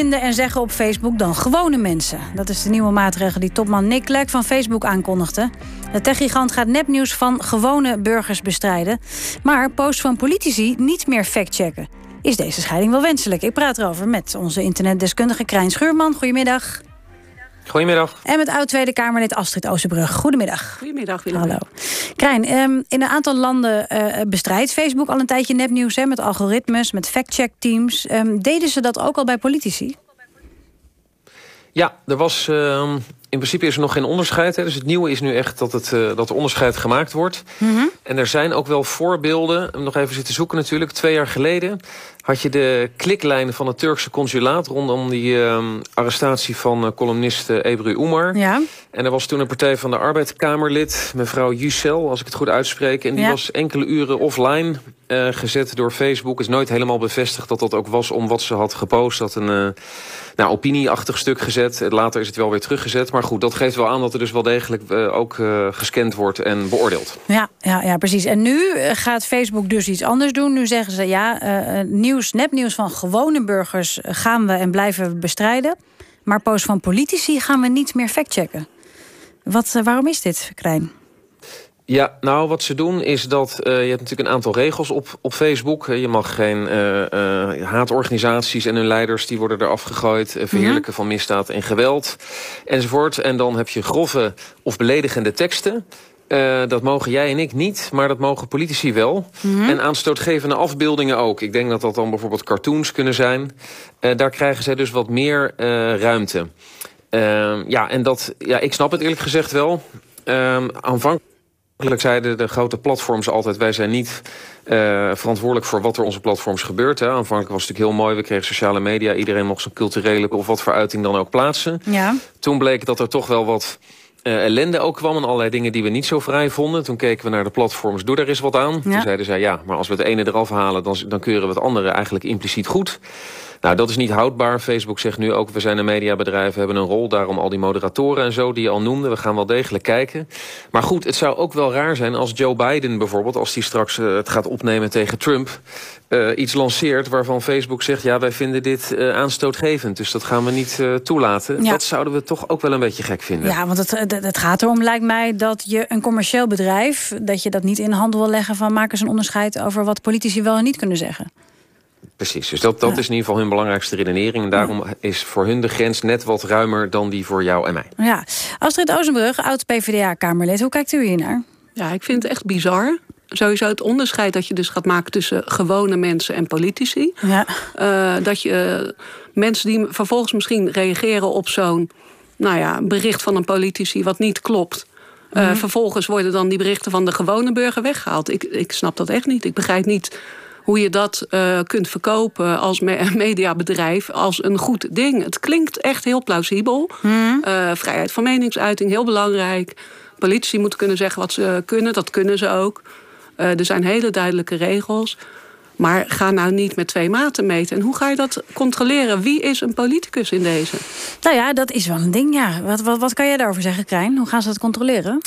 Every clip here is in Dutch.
vinden en zeggen op Facebook dan gewone mensen. Dat is de nieuwe maatregel die topman Nick Clegg van Facebook aankondigde. De techgigant gaat nepnieuws van gewone burgers bestrijden. Maar posts van politici niet meer factchecken. Is deze scheiding wel wenselijk? Ik praat erover met onze internetdeskundige Krijn Schuurman. Goedemiddag. Goedemiddag. En met oud-Tweede Kamerlid Astrid Oosterbrug. Goedemiddag. Goedemiddag, Willem. Hallo. Krijn, ehm, in een aantal landen uh, bestrijdt Facebook al een tijdje nepnieuws... Hè, met algoritmes, met fact-check-teams. Um, deden ze dat ook al bij politici? Ja, er was uh, in principe is er nog geen onderscheid. Hè. Dus het nieuwe is nu echt dat, het, uh, dat er onderscheid gemaakt wordt. Mm -hmm. En er zijn ook wel voorbeelden. Nog even zitten zoeken natuurlijk. Twee jaar geleden had je de kliklijn van het Turkse consulaat... rondom die uh, arrestatie van uh, columnist Ebru Umar. Ja. En er was toen een Partij van de Arbeid-Kamerlid... mevrouw Yücel, als ik het goed uitspreek. En die ja. was enkele uren offline gezet door Facebook. is nooit helemaal bevestigd dat dat ook was om wat ze had gepost. Dat een nou, opinieachtig stuk gezet. Later is het wel weer teruggezet. Maar goed, dat geeft wel aan dat er dus wel degelijk uh, ook gescand wordt en beoordeeld. Ja, ja, ja, precies. En nu gaat Facebook dus iets anders doen. Nu zeggen ze ja, nieuws, nepnieuws van gewone burgers gaan we en blijven we bestrijden. Maar posts van politici gaan we niet meer factchecken. Wat, waarom is dit, Krijn? Ja, nou wat ze doen is dat uh, je hebt natuurlijk een aantal regels op, op Facebook. Je mag geen uh, uh, haatorganisaties en hun leiders die worden eraf gegooid. verheerlijken mm -hmm. van misdaad en geweld enzovoort. En dan heb je grove of beledigende teksten. dat mogen jij en ik niet, maar dat mogen politici wel. Mm -hmm. En aanstootgevende afbeeldingen ook. Ik denk dat dat dan bijvoorbeeld cartoons kunnen zijn. daar krijgen zij dus wat meer ruimte. Ehm, ja, en dat, ja, ik snap het eerlijk gezegd wel. Ehm, aanvankelijk zeiden de grote platforms altijd... wij zijn niet uh, verantwoordelijk voor wat er onze platforms gebeurt. Hè. Aanvankelijk was het natuurlijk heel mooi. We kregen sociale media. Iedereen mocht zijn culturele of wat voor uiting dan ook plaatsen. Ja. Toen bleek dat er toch wel wat uh, ellende ook kwam... en allerlei dingen die we niet zo vrij vonden. Toen keken we naar de platforms, doe daar eens wat aan. Ja. Toen zeiden zij, ja, maar als we het ene eraf halen... dan, dan keuren we het andere eigenlijk impliciet goed. Nou, dat is niet houdbaar. Facebook zegt nu ook, we zijn een mediabedrijf, we hebben een rol. Daarom al die moderatoren en zo die je al noemde. We gaan wel degelijk kijken. Maar goed, het zou ook wel raar zijn als Joe Biden bijvoorbeeld... als die straks uh, het gaat opnemen tegen Trump... Uh, iets lanceert waarvan Facebook zegt... ja, wij vinden dit uh, aanstootgevend, dus dat gaan we niet toelaten. Ja. Dat zouden we toch ook wel een beetje gek vinden. Ja, want het, het gaat erom, lijkt mij, dat je een commercieel bedrijf... dat je dat niet in handen wil leggen van... maken ze een onderscheid over wat politici wel en niet kunnen zeggen. Precies, dus dat, dat ja. is in ieder geval hun belangrijkste redenering. En daarom is voor hun de grens net wat ruimer dan die voor jou en mij. Ja. Astrid Ozenbrug, oud-PVDA-Kamerlid. Hoe kijkt u hier naar? Ja, ik vind het echt bizar. Sowieso het onderscheid dat je dus gaat maken tussen gewone mensen en politici. Ja. Uh, dat je uh, mensen die vervolgens misschien reageren op zo'n nou ja, bericht van een politici wat niet klopt. Uh, mm -hmm. Vervolgens worden dan die berichten van de gewone burger weggehaald. Ik, ik snap dat echt niet. Ik begrijp niet hoe je dat uh, kunt verkopen als me mediabedrijf als een goed ding. Het klinkt echt heel plausibel. Hmm. Uh, vrijheid van meningsuiting, heel belangrijk. Politici moeten kunnen zeggen wat ze kunnen, dat kunnen ze ook. Uh, er zijn hele duidelijke regels. Maar ga nou niet met twee maten meten. En hoe ga je dat controleren? Wie is een politicus in deze? Nou ja, dat is wel een ding, ja. Wat, wat, wat kan jij daarover zeggen, Krijn? Hoe gaan ze dat controleren?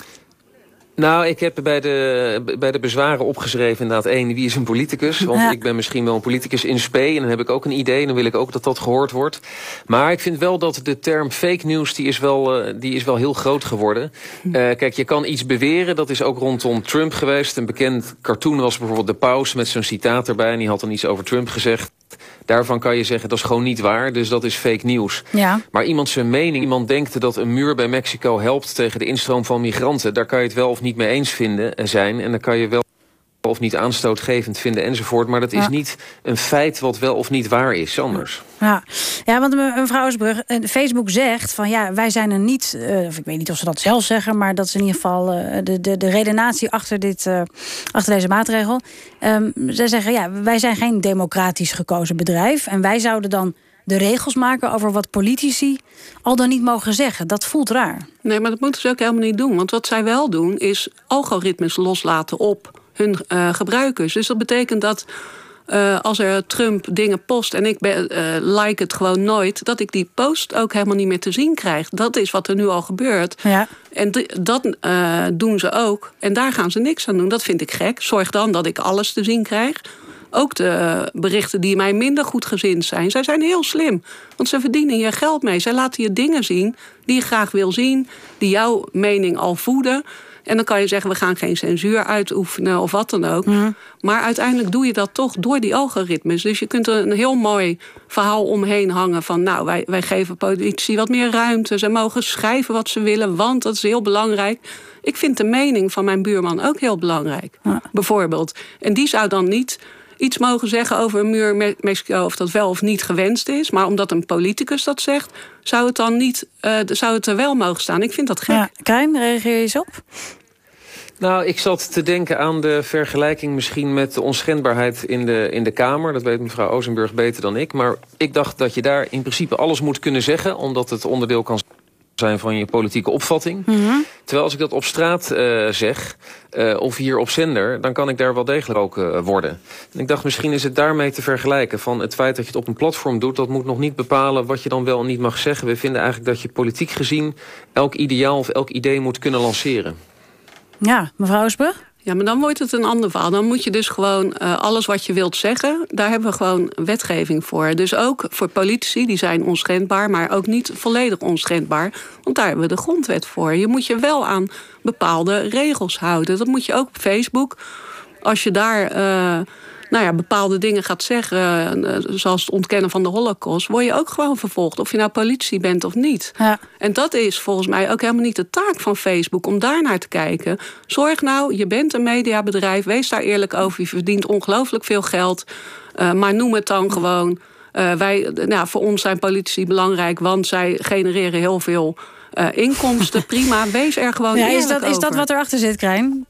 Nou, ik heb bij de, bij de bezwaren opgeschreven inderdaad één, wie is een politicus? Want ja. ik ben misschien wel een politicus in spe en dan heb ik ook een idee en dan wil ik ook dat dat gehoord wordt. Maar ik vind wel dat de term fake news, die is wel, uh, die is wel heel groot geworden. Uh, kijk, je kan iets beweren, dat is ook rondom Trump geweest. Een bekend cartoon was bijvoorbeeld de paus met zo'n citaat erbij en die had dan iets over Trump gezegd. Daarvan kan je zeggen, dat is gewoon niet waar, dus dat is fake nieuws. Ja. Maar iemand zijn mening, iemand denkt dat een muur bij Mexico helpt tegen de instroom van migranten. Daar kan je het wel of niet mee eens vinden zijn. En dan kan je wel of niet aanstootgevend vinden enzovoort. Maar dat is ja. niet een feit wat wel of niet waar is, anders. Ja, ja want mevrouw Osbrug, Facebook zegt van ja, wij zijn er niet... Uh, of ik weet niet of ze dat zelf zeggen... maar dat is in ieder geval uh, de, de, de redenatie achter, dit, uh, achter deze maatregel. Um, zij zeggen ja, wij zijn geen democratisch gekozen bedrijf... en wij zouden dan de regels maken over wat politici al dan niet mogen zeggen. Dat voelt raar. Nee, maar dat moeten ze ook helemaal niet doen. Want wat zij wel doen is algoritmes loslaten op hun uh, gebruikers. Dus dat betekent dat uh, als er Trump dingen post en ik ben, uh, like het gewoon nooit, dat ik die post ook helemaal niet meer te zien krijg. Dat is wat er nu al gebeurt. Ja. En dat doen ze ook. En daar gaan ze niks aan doen. Dat vind ik gek. Zorg dan dat ik alles te zien krijg. ook de berichten die mij minder goed gezind zijn. Zij zijn heel slim, want ze verdienen je geld mee. Zij laten je dingen zien die je graag wil zien, die jouw mening al voeden. En dan kan je zeggen, we gaan geen censuur uitoefenen of wat dan ook. Mhm. Maar uiteindelijk doe je dat toch door die algoritmes. Dus je kunt er een heel mooi verhaal omheen hangen van... nou, wij, wij geven politici wat meer ruimte. Ze mogen schrijven wat ze willen, want dat is heel belangrijk. Ik vind de mening van mijn buurman ook heel belangrijk, bijvoorbeeld. En die zou dan niet iets mogen zeggen over een muur Mexico, of dat wel of niet gewenst is. Maar omdat een politicus dat zegt, zou het dan niet, uh, zou het er wel mogen staan. Ik vind dat gek. Ja, Krijn, reageer je eens op? Nou, ik zat te denken aan de vergelijking misschien met de onschendbaarheid in de, in de Kamer. Dat weet mevrouw Ozenburg beter dan ik. Maar ik dacht dat je daar in principe alles moet kunnen zeggen... omdat het onderdeel kan zijn van je politieke opvatting. Mhm. Terwijl als ik dat op straat uh, zeg, uh, of hier op zender... dan kan ik daar wel degelijk ook uh, worden. En ik dacht, misschien is het daarmee te vergelijken... van het feit dat je het op een platform doet... dat moet nog niet bepalen wat je dan wel en niet mag zeggen. We vinden eigenlijk dat je politiek gezien... elk ideaal of elk idee moet kunnen lanceren. Ja, mevrouw Osburg? Ja, maar dan wordt het een ander verhaal. Dan moet je dus gewoon uh, alles wat je wilt zeggen, daar hebben we gewoon wetgeving voor. Dus ook voor politici, die zijn onschendbaar, maar ook niet volledig onschendbaar. Want daar hebben we de grondwet voor. Je moet je wel aan bepaalde regels houden. Dat moet je ook op Facebook. Als je daar. Uh, nou ja, bepaalde dingen gaat zeggen, eh, zoals het ontkennen van de holocaust, word je ook gewoon vervolgd, of je nou politie bent of niet. Ja. En dat is volgens mij ook helemaal niet de taak van Facebook om daar naar te kijken. Zorg nou, je bent een mediabedrijf, wees daar eerlijk over. Je verdient ongelooflijk veel geld, uh, maar noem het dan gewoon. Uh, wij, nou, voor ons zijn politici belangrijk, want zij genereren heel veel uh, inkomsten. Prima, wees er gewoon ja, is dat, Is dat wat erachter zit, Krijn?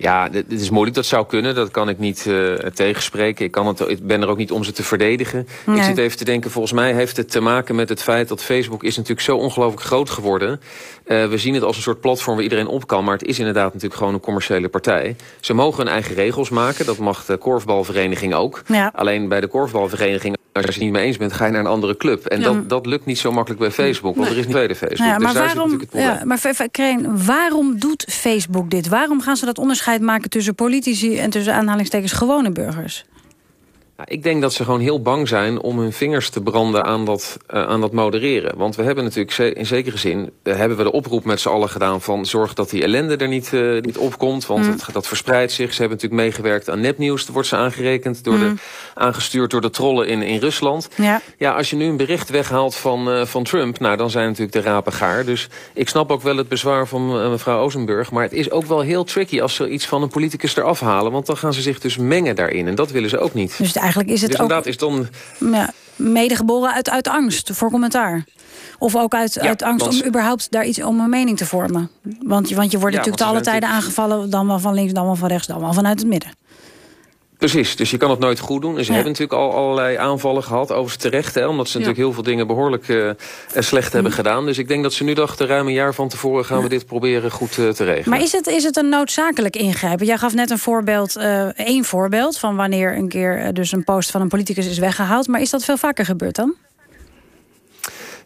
Ja, het is moeilijk. Dat zou kunnen. Dat kan ik niet uh, tegenspreken. Ik, kan het, ik ben er ook niet om ze te verdedigen. Ik zit even te denken, volgens mij heeft het te maken met het feit... dat Facebook is natuurlijk zo ongelooflijk groot geworden. Uh, we zien het als een soort platform waar iedereen op kan. Maar het is inderdaad natuurlijk gewoon een commerciële partij. Ze mogen hun eigen regels maken. Dat mag de korfbalvereniging ook. Ja. Alleen bij de korfbalvereniging als je het niet mee eens bent, ga je naar een andere club. En dat, dat lukt niet zo makkelijk bij Facebook, want er is een tweede Facebook. Ja, maar dus waarom, ja, maar Kreen, waarom doet Facebook dit? Waarom gaan ze dat onderscheid maken tussen politici en tussen aanhalingstekens gewone burgers? Ik denk dat ze gewoon heel bang zijn om hun vingers te branden aan dat, uh, aan dat modereren. Want we hebben natuurlijk in zekere zin... Uh, hebben we de oproep met z'n allen gedaan van... zorg dat die ellende er niet, uh, niet opkomt. Want mm. het, dat verspreidt zich. Ze hebben natuurlijk meegewerkt aan nepnieuws. Dat wordt ze aangerekend, door mm. de, aangestuurd door de trollen in, in Rusland. Ja. ja, als je nu een bericht weghaalt van, van Trump... nou, dan zijn natuurlijk de rapen gaar. Dus ik snap ook wel het bezwaar van mevrouw Ozenburg. Maar het is ook wel heel tricky als ze iets van een politicus eraf halen. Want dan gaan ze zich dus mengen daarin. En dat willen ze ook niet. Dus eigenlijk is het dus ook... is dan... Ja, medegeboren uit, uit angst voor commentaar. Of ook uit, uit angst om überhaupt daar iets om een mening te vormen. Want, want je wordt natuurlijk te alle tijden aangevallen... dan wel van links, dan wel van rechts, dan wel vanuit het midden. Precies, dus je kan het nooit goed doen. En ze hebben natuurlijk al allerlei aanvallen gehad, overigens terecht. Hè, omdat ze natuurlijk heel veel dingen behoorlijk uh, slecht hebben mhm. gedaan. Dus ik denk dat ze nu dachten, ruim een jaar van tevoren gaan we dit proberen goed uh, te regelen. Maar is het, is het een noodzakelijk ingrijpen? Jij gaf net een voorbeeld, uh, één voorbeeld... van wanneer een keer dus een post van een politicus is weggehaald. Maar is dat veel vaker gebeurd dan?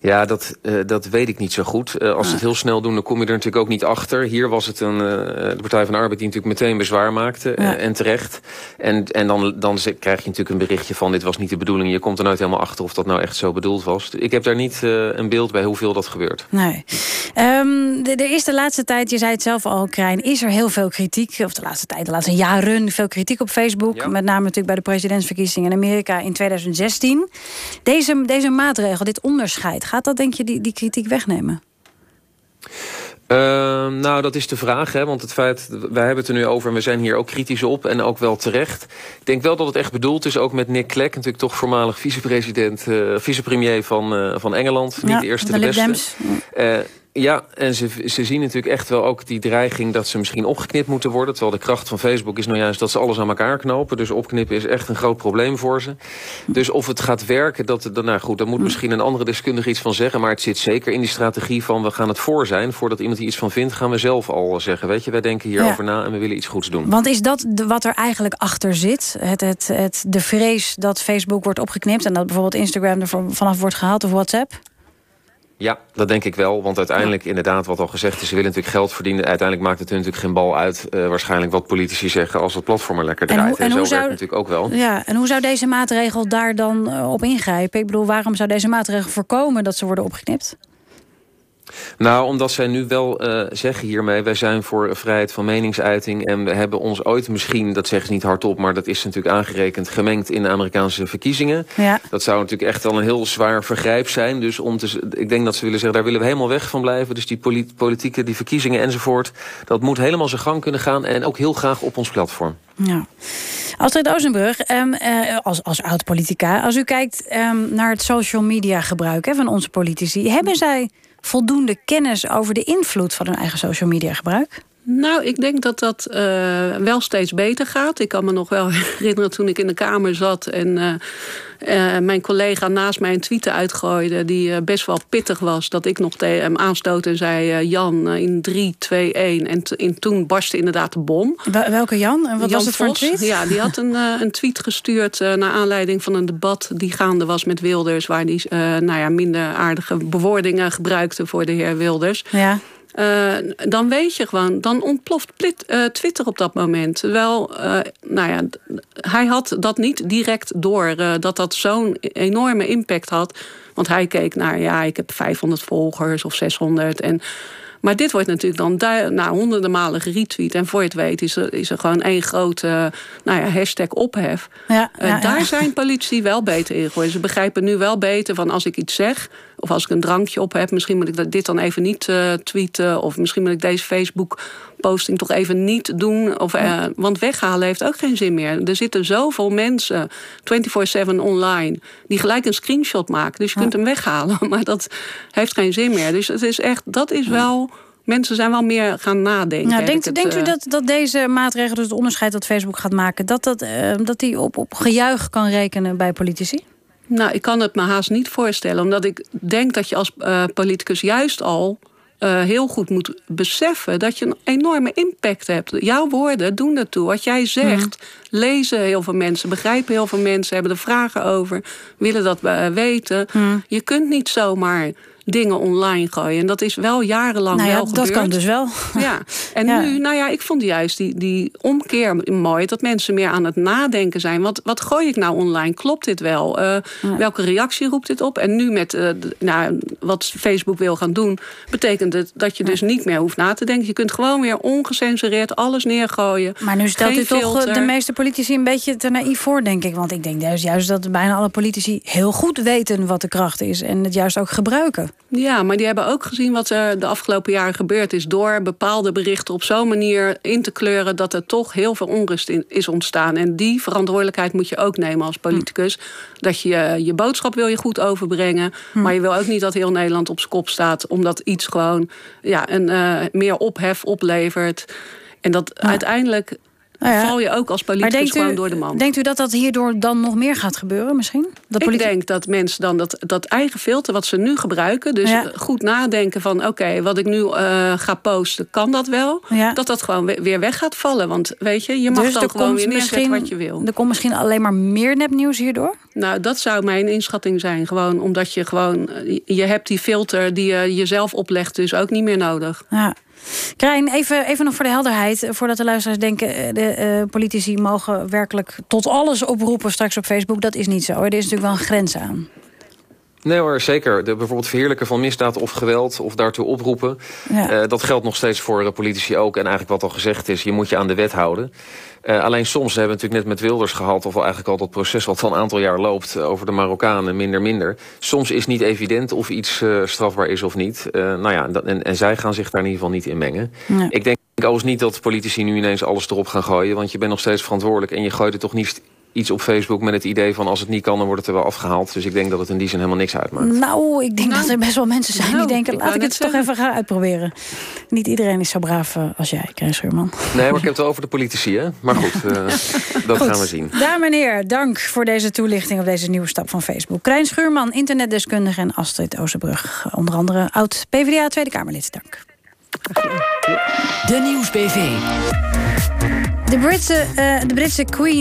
Ja, dat, uh, dat weet ik niet zo goed. Uh, als ze het heel snel doen, dan kom je er natuurlijk ook niet achter. Hier was het een, uh, de Partij van de Arbeid die natuurlijk meteen bezwaar maakte. Ja. en terecht. En, en dan, dan krijg je natuurlijk een berichtje van... dit was niet de bedoeling. Je komt er nooit helemaal achter of dat nou echt zo bedoeld was. Ik heb daar niet een beeld bij hoeveel dat gebeurt. Nee. Um, de, er is de laatste tijd, je zei het zelf al, Krijn... is er heel veel kritiek, of de laatste tijd, de laatste jaren... veel kritiek op Facebook. Ja. Met name natuurlijk bij de presidentsverkiezingen in Amerika in 2016. Deze, deze maatregel, dit onderscheid Gaat dat denk je die, die kritiek wegnemen? Uh, nou, dat is de vraag. Hè? Want het feit, wij hebben het er nu over en we zijn hier ook kritisch op. En ook wel terecht. Ik denk wel dat het echt bedoeld is, ook met Nick Clegg. Natuurlijk toch voormalig vicepresident, uh, vicepremier van, uh, van Engeland. Ja, niet de eerste, de, de beste. Ja. En ze, ze zien natuurlijk echt wel ook die dreiging dat ze misschien opgeknipt moeten worden. Terwijl de kracht van Facebook is nou juist dat ze alles aan elkaar knopen. Dus opknippen is echt een groot probleem voor ze. Dus of het gaat werken, dat, nou goed, daar moet misschien een andere deskundige iets van zeggen. Maar het zit zeker in die strategie van we gaan het voor zijn. Voordat iemand hier iets van vindt, gaan we zelf al zeggen. Weet je, wij denken hierover na en we willen iets goeds doen. Want is dat wat er eigenlijk achter zit? Het, het, het, de vrees dat Facebook wordt opgeknipt en dat bijvoorbeeld Instagram er vanaf wordt gehaald of WhatsApp? Ja, dat denk ik wel. Want uiteindelijk, inderdaad, wat al gezegd is... ze willen natuurlijk geld verdienen. Uiteindelijk maakt het er natuurlijk geen bal uit... Uh, waarschijnlijk wat politici zeggen als het platform er lekker draait. En, hoe, en, zo zou, werkt natuurlijk ook wel. Ja, en hoe zou deze maatregel daar dan uh, op ingrijpen? Ik bedoel, waarom zou deze maatregel voorkomen dat ze worden opgeknipt? Nou, omdat zij nu wel uh, zeggen hiermee... wij zijn voor vrijheid van meningsuiting... en we hebben ons ooit misschien, dat zeggen ze niet hardop... maar dat is natuurlijk aangerekend, gemengd in de Amerikaanse verkiezingen. Ja. Dat zou natuurlijk echt al een heel zwaar vergrijp zijn. Dus om te, ik denk dat ze willen zeggen, daar willen we helemaal weg van blijven. Dus die politieke, die verkiezingen enzovoort... dat moet helemaal zijn gang kunnen gaan... en ook heel graag op ons platform. Ja. Astrid Ozenburg, um, uh, als, als oud-politica... als u kijkt um, naar het social media gebruik hè, van onze politici... hebben zij voldoende kennis over de invloed van hun eigen social media gebruik? Nou, ik denk dat dat uh, wel steeds beter gaat. Ik kan me nog wel herinneren toen ik in de Kamer zat en uh, uh, mijn collega naast mij een tweet uitgooide die best wel pittig was. Dat ik nog tegen hem aanstoot en zei: Jan in 3, 2, 1. En, en toen barstte inderdaad de bom. Welke Jan? En wat Jan was het voor Vos, tweet? Ja, die had een, een tweet gestuurd naar aanleiding van een debat die gaande was met Wilders. Waar die nou ja, minder aardige bewoordingen gebruikte voor de heer Wilders. Ja. Uh, dan weet je gewoon, dan ontploft uh, Twitter op dat moment. Terwijl, uh, nou ja, hij had dat niet direct door dat dat zo'n enorme impact had. Want hij keek naar, ja, ik heb 500 volgers of 600. En maar dit wordt natuurlijk dan nou, honderden malen geretweet. En voor je het weet is er, is er gewoon één grote nou ja, hashtag ophef. Ja, daar zijn politici wel beter in geworden. Ze begrijpen nu wel beter van als ik iets zeg... of als ik een drankje op heb... misschien moet ik dit dan even niet uh, tweeten... of misschien moet ik deze Facebook posting toch even niet doen. Of, uh, want weghalen heeft ook geen zin meer. Er zitten zoveel mensen 24-7 online die gelijk een screenshot maken. Dus je kunt hem weghalen, maar dat heeft geen zin meer. Dus het is echt, dat is wel. Mensen zijn wel meer gaan nadenken. Nou, denkt, denkt u eh, dat, dat deze maatregel, dus het onderscheid dat Facebook gaat maken, dat, dat, uh, dat die op, op gejuich kan rekenen bij politici? Nou, ik kan het me haast niet voorstellen. Omdat ik denk dat je als uh, politicus juist al uh, heel goed moet beseffen dat je een enorme impact hebt. Jouw woorden doen ertoe. Wat jij zegt, mm. lezen heel veel mensen, begrijpen heel veel mensen, hebben er vragen over, willen dat uh, weten. Mm. Je kunt niet zomaar dingen online gooien. En dat is wel jarenlang nou ja, wel gebeurd. Dat kan dus wel. Ja, en ja. nu, nou ja, ik vond juist die, die omkeer mooi. Dat mensen meer aan het nadenken zijn. Wat, wat gooi ik nou online? Klopt dit wel? Uh, ja. Welke reactie roept dit op? En nu met uh, nou, wat Facebook wil gaan doen... betekent het dat je dus niet meer hoeft na te denken. Je kunt gewoon weer ongecensureerd alles neergooien. Maar nu stelt u toch de meeste politici een beetje te naïef voor, denk ik. Want ik denk juist, juist dat bijna alle politici heel goed weten wat de kracht is. En het juist ook gebruiken. Ja, maar die hebben ook gezien wat er de afgelopen jaren gebeurd is. Door bepaalde berichten op zo'n manier in te kleuren dat er toch heel veel onrust in is ontstaan. En die verantwoordelijkheid moet je ook nemen als politicus. Dat je je boodschap wil je goed overbrengen. Hm. Maar je wil ook niet dat heel Nederland op zijn kop staat. Omdat iets gewoon ja, een, uh, meer ophef oplevert. En dat uiteindelijk nou ja. val je ook als politicus gewoon u, door de man. Denkt u dat dat hierdoor dan nog meer gaat gebeuren misschien? Dat ik denk dat mensen dan dat, dat eigen filter wat ze nu gebruiken... dus ja. goed nadenken van oké, okay, wat ik nu uh, ga posten, kan dat wel? Ja. Dat dat gewoon weer weg gaat vallen. Want weet je, je mag dus dan gewoon weer neerzetten wat je wil. Er komt misschien alleen maar meer nepnieuws hierdoor? Nou, dat zou mijn inschatting zijn. Gewoon omdat je gewoon... Je hebt die filter die je jezelf oplegt dus ook niet meer nodig. Ja. Krijn, even, even nog voor de helderheid. Voordat de luisteraars denken... Eh, de uh, politici mogen werkelijk tot alles oproepen straks op Facebook. Dat is niet zo. Er is natuurlijk wel een grens aan. Nee hoor, zeker. De, bijvoorbeeld verheerlijken van misdaad of geweld of daartoe oproepen. Ja. Uh, dat geldt nog steeds voor politici ook. En eigenlijk wat al gezegd is, je moet je aan de wet houden. Uh, alleen soms hebben we natuurlijk net met Wilders gehad... of eigenlijk al dat proces wat al een aantal jaar loopt... Over de Marokkanen, minder, minder. Soms is niet evident of iets strafbaar is of niet. nou ja, en, en, zij gaan zich daar in ieder geval niet in mengen. Ja. Ik denk overigens niet dat politici nu ineens alles erop gaan gooien... want je bent nog steeds verantwoordelijk... en je gooit het toch niet iets op Facebook met het idee van als het niet kan, dan wordt het er wel afgehaald. Dus ik denk dat het in die zin helemaal niks uitmaakt. Nou, ik denk nou, dat er best wel mensen zijn nou, die denken, laat ik het toch even gaan uitproberen. Niet iedereen is zo braaf uh, als jij, Krijn Schuurman. Nee, maar ik heb het over de politici, hè? Maar goed, uh, dat goed. gaan we zien. Dames en heren, dank voor deze toelichting op deze nieuwe stap van Facebook. Krijn Schuurman, internetdeskundige en Astrid Oosterbrug. Onder andere oud PvdA Tweede Kamerlid. Dank. De Nieuwsbv. De Britse, uh, de Britse Queen